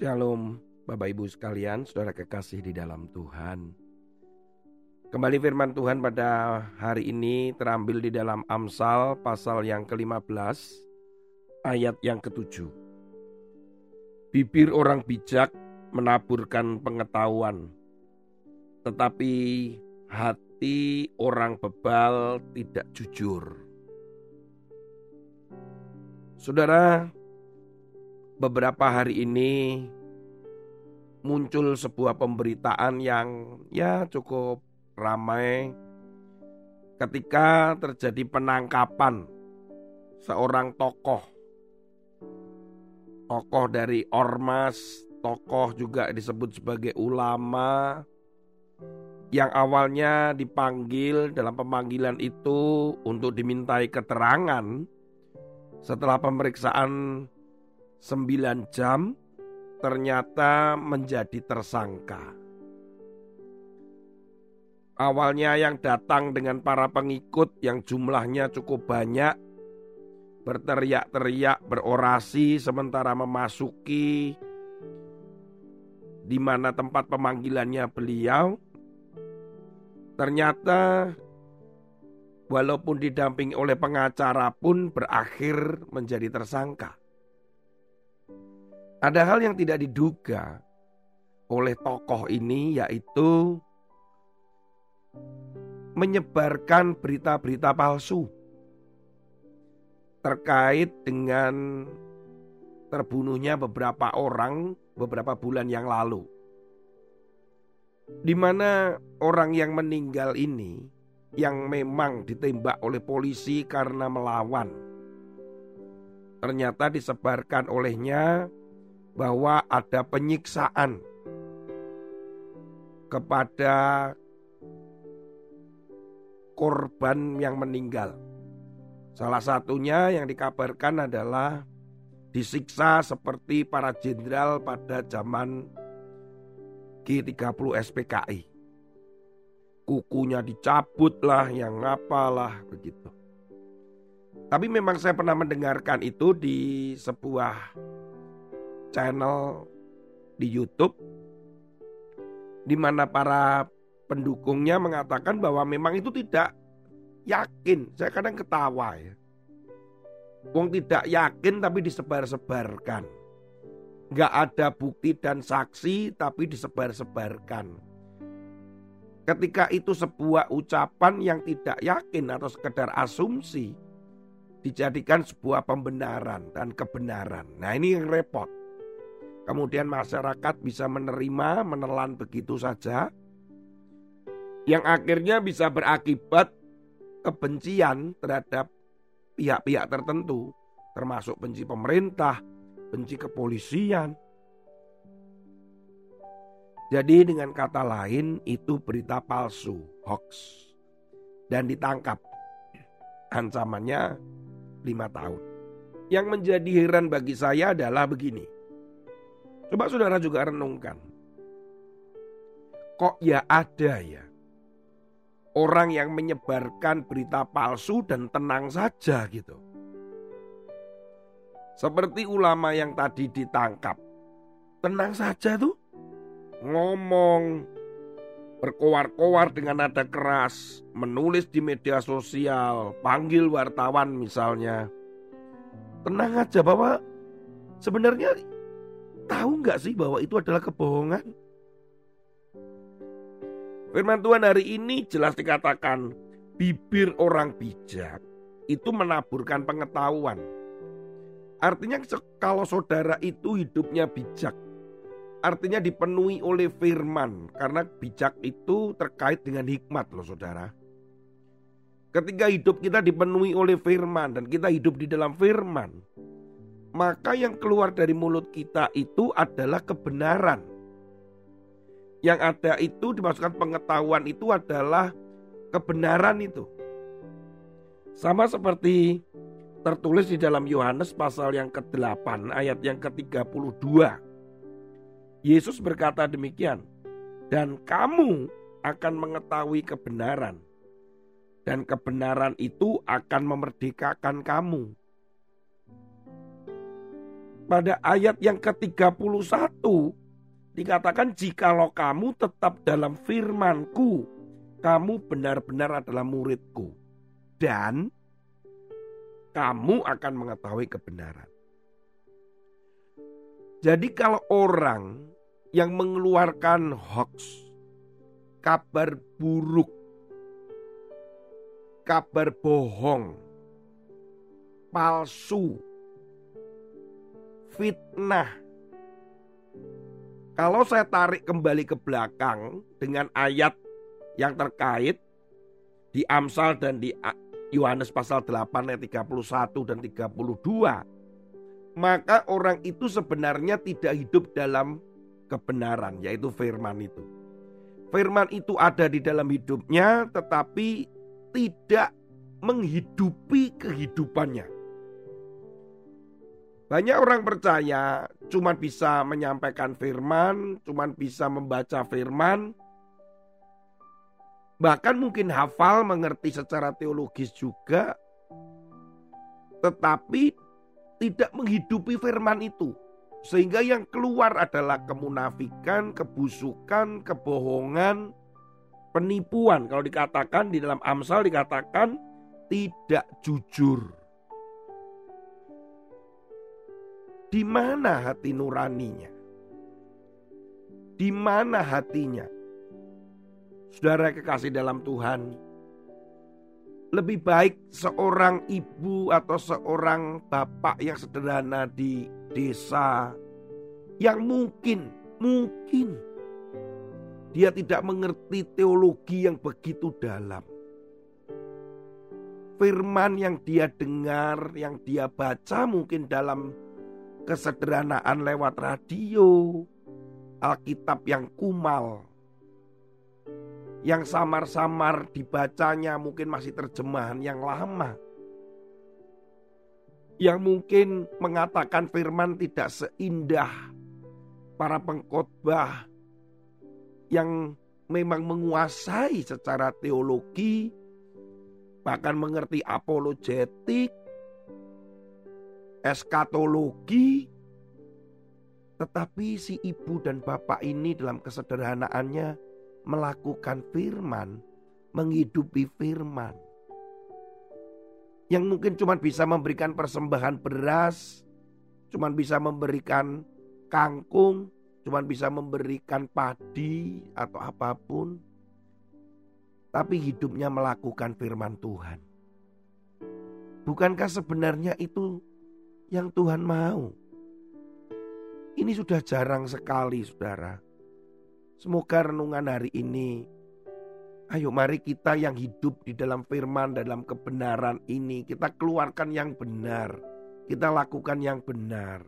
Shalom Bapak Ibu sekalian, saudara kekasih di dalam Tuhan. Kembali firman Tuhan pada hari ini terambil di dalam Amsal pasal yang ke-15 ayat yang ke-7. Bibir orang bijak menaburkan pengetahuan, tetapi hati orang bebal tidak jujur. Saudara, beberapa hari ini muncul sebuah pemberitaan yang ya cukup ramai ketika terjadi penangkapan seorang tokoh. Tokoh dari ormas, tokoh juga disebut sebagai ulama yang awalnya dipanggil dalam pemanggilan itu untuk dimintai keterangan setelah pemeriksaan 9 jam ternyata menjadi tersangka. Awalnya yang datang dengan para pengikut yang jumlahnya cukup banyak berteriak-teriak, berorasi sementara memasuki di mana tempat pemanggilannya beliau. Ternyata walaupun didampingi oleh pengacara pun berakhir menjadi tersangka. Ada hal yang tidak diduga oleh tokoh ini yaitu menyebarkan berita-berita palsu terkait dengan terbunuhnya beberapa orang beberapa bulan yang lalu. Di mana orang yang meninggal ini yang memang ditembak oleh polisi karena melawan. Ternyata disebarkan olehnya bahwa ada penyiksaan kepada korban yang meninggal. Salah satunya yang dikabarkan adalah disiksa seperti para jenderal pada zaman G30 SPKI. Kukunya dicabut lah, yang apalah begitu. Tapi memang saya pernah mendengarkan itu di sebuah channel di YouTube di mana para pendukungnya mengatakan bahwa memang itu tidak yakin. Saya kadang ketawa ya. Wong tidak yakin tapi disebar-sebarkan. Gak ada bukti dan saksi tapi disebar-sebarkan. Ketika itu sebuah ucapan yang tidak yakin atau sekedar asumsi dijadikan sebuah pembenaran dan kebenaran. Nah ini yang repot. Kemudian masyarakat bisa menerima, menelan begitu saja. Yang akhirnya bisa berakibat kebencian terhadap pihak-pihak tertentu. Termasuk benci pemerintah, benci kepolisian. Jadi dengan kata lain itu berita palsu, hoax. Dan ditangkap. Ancamannya lima tahun. Yang menjadi heran bagi saya adalah begini. Coba saudara juga renungkan. Kok ya ada ya orang yang menyebarkan berita palsu dan tenang saja gitu. Seperti ulama yang tadi ditangkap. Tenang saja tuh. Ngomong berkoar-koar dengan nada keras, menulis di media sosial, panggil wartawan misalnya. Tenang aja bahwa sebenarnya Tahu nggak sih bahwa itu adalah kebohongan? Firman Tuhan hari ini jelas dikatakan bibir orang bijak itu menaburkan pengetahuan. Artinya kalau saudara itu hidupnya bijak, artinya dipenuhi oleh firman karena bijak itu terkait dengan hikmat loh saudara. Ketika hidup kita dipenuhi oleh firman dan kita hidup di dalam firman, maka yang keluar dari mulut kita itu adalah kebenaran. Yang ada itu dimasukkan pengetahuan itu adalah kebenaran itu. Sama seperti tertulis di dalam Yohanes pasal yang ke-8 ayat yang ke-32. Yesus berkata demikian, "Dan kamu akan mengetahui kebenaran, dan kebenaran itu akan memerdekakan kamu." Pada ayat yang ke-31 dikatakan jikalau kamu tetap dalam firmanku, kamu benar-benar adalah muridku. Dan kamu akan mengetahui kebenaran. Jadi kalau orang yang mengeluarkan hoax, kabar buruk, kabar bohong, palsu, fitnah. Kalau saya tarik kembali ke belakang dengan ayat yang terkait di Amsal dan di Yohanes pasal 8 ayat 31 dan 32, maka orang itu sebenarnya tidak hidup dalam kebenaran, yaitu firman itu. Firman itu ada di dalam hidupnya, tetapi tidak menghidupi kehidupannya. Banyak orang percaya cuma bisa menyampaikan firman, cuma bisa membaca firman, bahkan mungkin hafal, mengerti secara teologis juga, tetapi tidak menghidupi firman itu. Sehingga yang keluar adalah kemunafikan, kebusukan, kebohongan, penipuan. Kalau dikatakan di dalam Amsal dikatakan tidak jujur. Di mana hati nuraninya? Di mana hatinya? Saudara kekasih dalam Tuhan, lebih baik seorang ibu atau seorang bapak yang sederhana di desa yang mungkin, mungkin dia tidak mengerti teologi yang begitu dalam. Firman yang dia dengar, yang dia baca mungkin dalam kesederhanaan lewat radio, Alkitab yang kumal, yang samar-samar dibacanya mungkin masih terjemahan yang lama. Yang mungkin mengatakan firman tidak seindah para pengkhotbah yang memang menguasai secara teologi, bahkan mengerti apologetik, eskatologi, tetapi si ibu dan bapak ini dalam kesederhanaannya melakukan firman, menghidupi firman. Yang mungkin cuma bisa memberikan persembahan beras, cuma bisa memberikan kangkung, cuma bisa memberikan padi atau apa pun. Tapi hidupnya melakukan firman Tuhan. Bukankah sebenarnya itu yang Tuhan mau. Ini sudah jarang sekali, saudara. Semoga renungan hari ini, ayo mari kita yang hidup di dalam firman, dalam kebenaran ini, kita keluarkan yang benar, kita lakukan yang benar.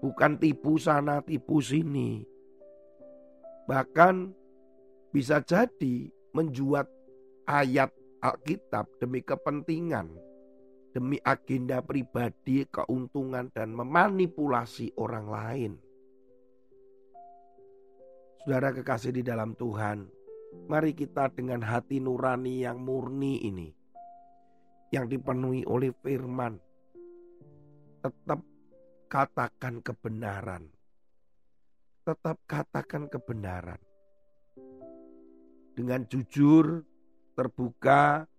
Bukan tipu sana, tipu sini. Bahkan bisa jadi menjuat ayat Alkitab demi kepentingan demi agenda pribadi, keuntungan, dan memanipulasi orang lain. Saudara kekasih di dalam Tuhan, mari kita dengan hati nurani yang murni ini, yang dipenuhi oleh firman, tetap katakan kebenaran. Tetap katakan kebenaran. Dengan jujur, terbuka,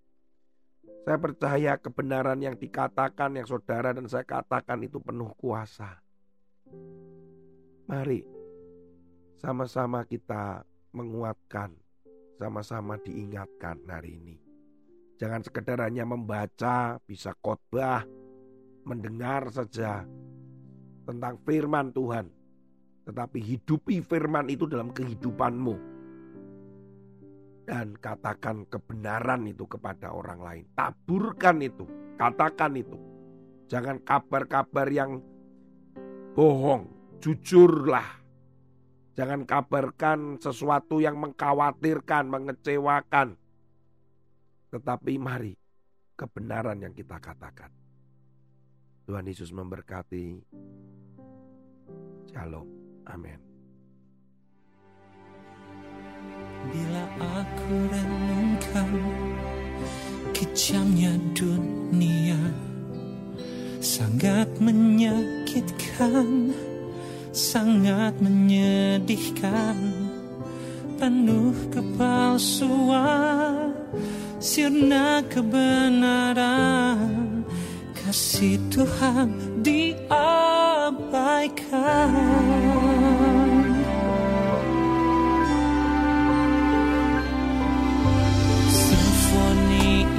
saya percaya kebenaran yang dikatakan yang saudara dan saya katakan itu penuh kuasa. Mari sama-sama kita menguatkan, sama-sama diingatkan hari ini. Jangan sekedar hanya membaca, bisa khotbah, mendengar saja tentang firman Tuhan. Tetapi hidupi firman itu dalam kehidupanmu dan katakan kebenaran itu kepada orang lain. Taburkan itu, katakan itu. Jangan kabar-kabar yang bohong, jujurlah. Jangan kabarkan sesuatu yang mengkhawatirkan, mengecewakan. Tetapi mari kebenaran yang kita katakan. Tuhan Yesus memberkati. Shalom. Amin. Bila aku renungkan kejamnya dunia Sangat menyakitkan Sangat menyedihkan. Penuh kepalsuan Sirna kebenaran. Kasih Tuhan diabaikan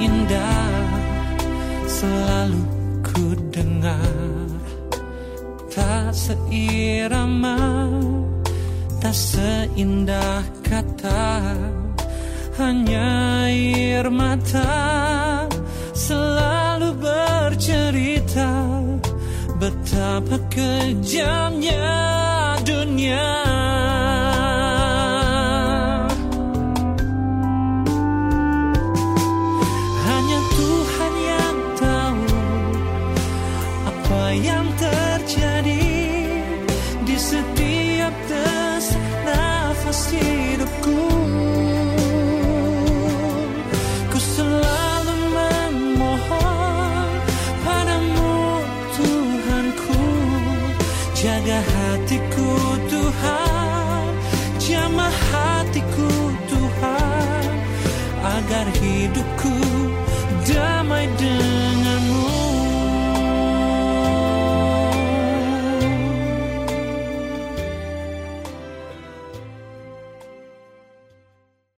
indah selalu ku dengar. Tak seirama, tak seindah kata Hanya air mata selalu bercerita Betapa kejamnya dunia Jaga hatiku Tuhan. Jamah hatiku Tuhan. Agar hidupku damai dengan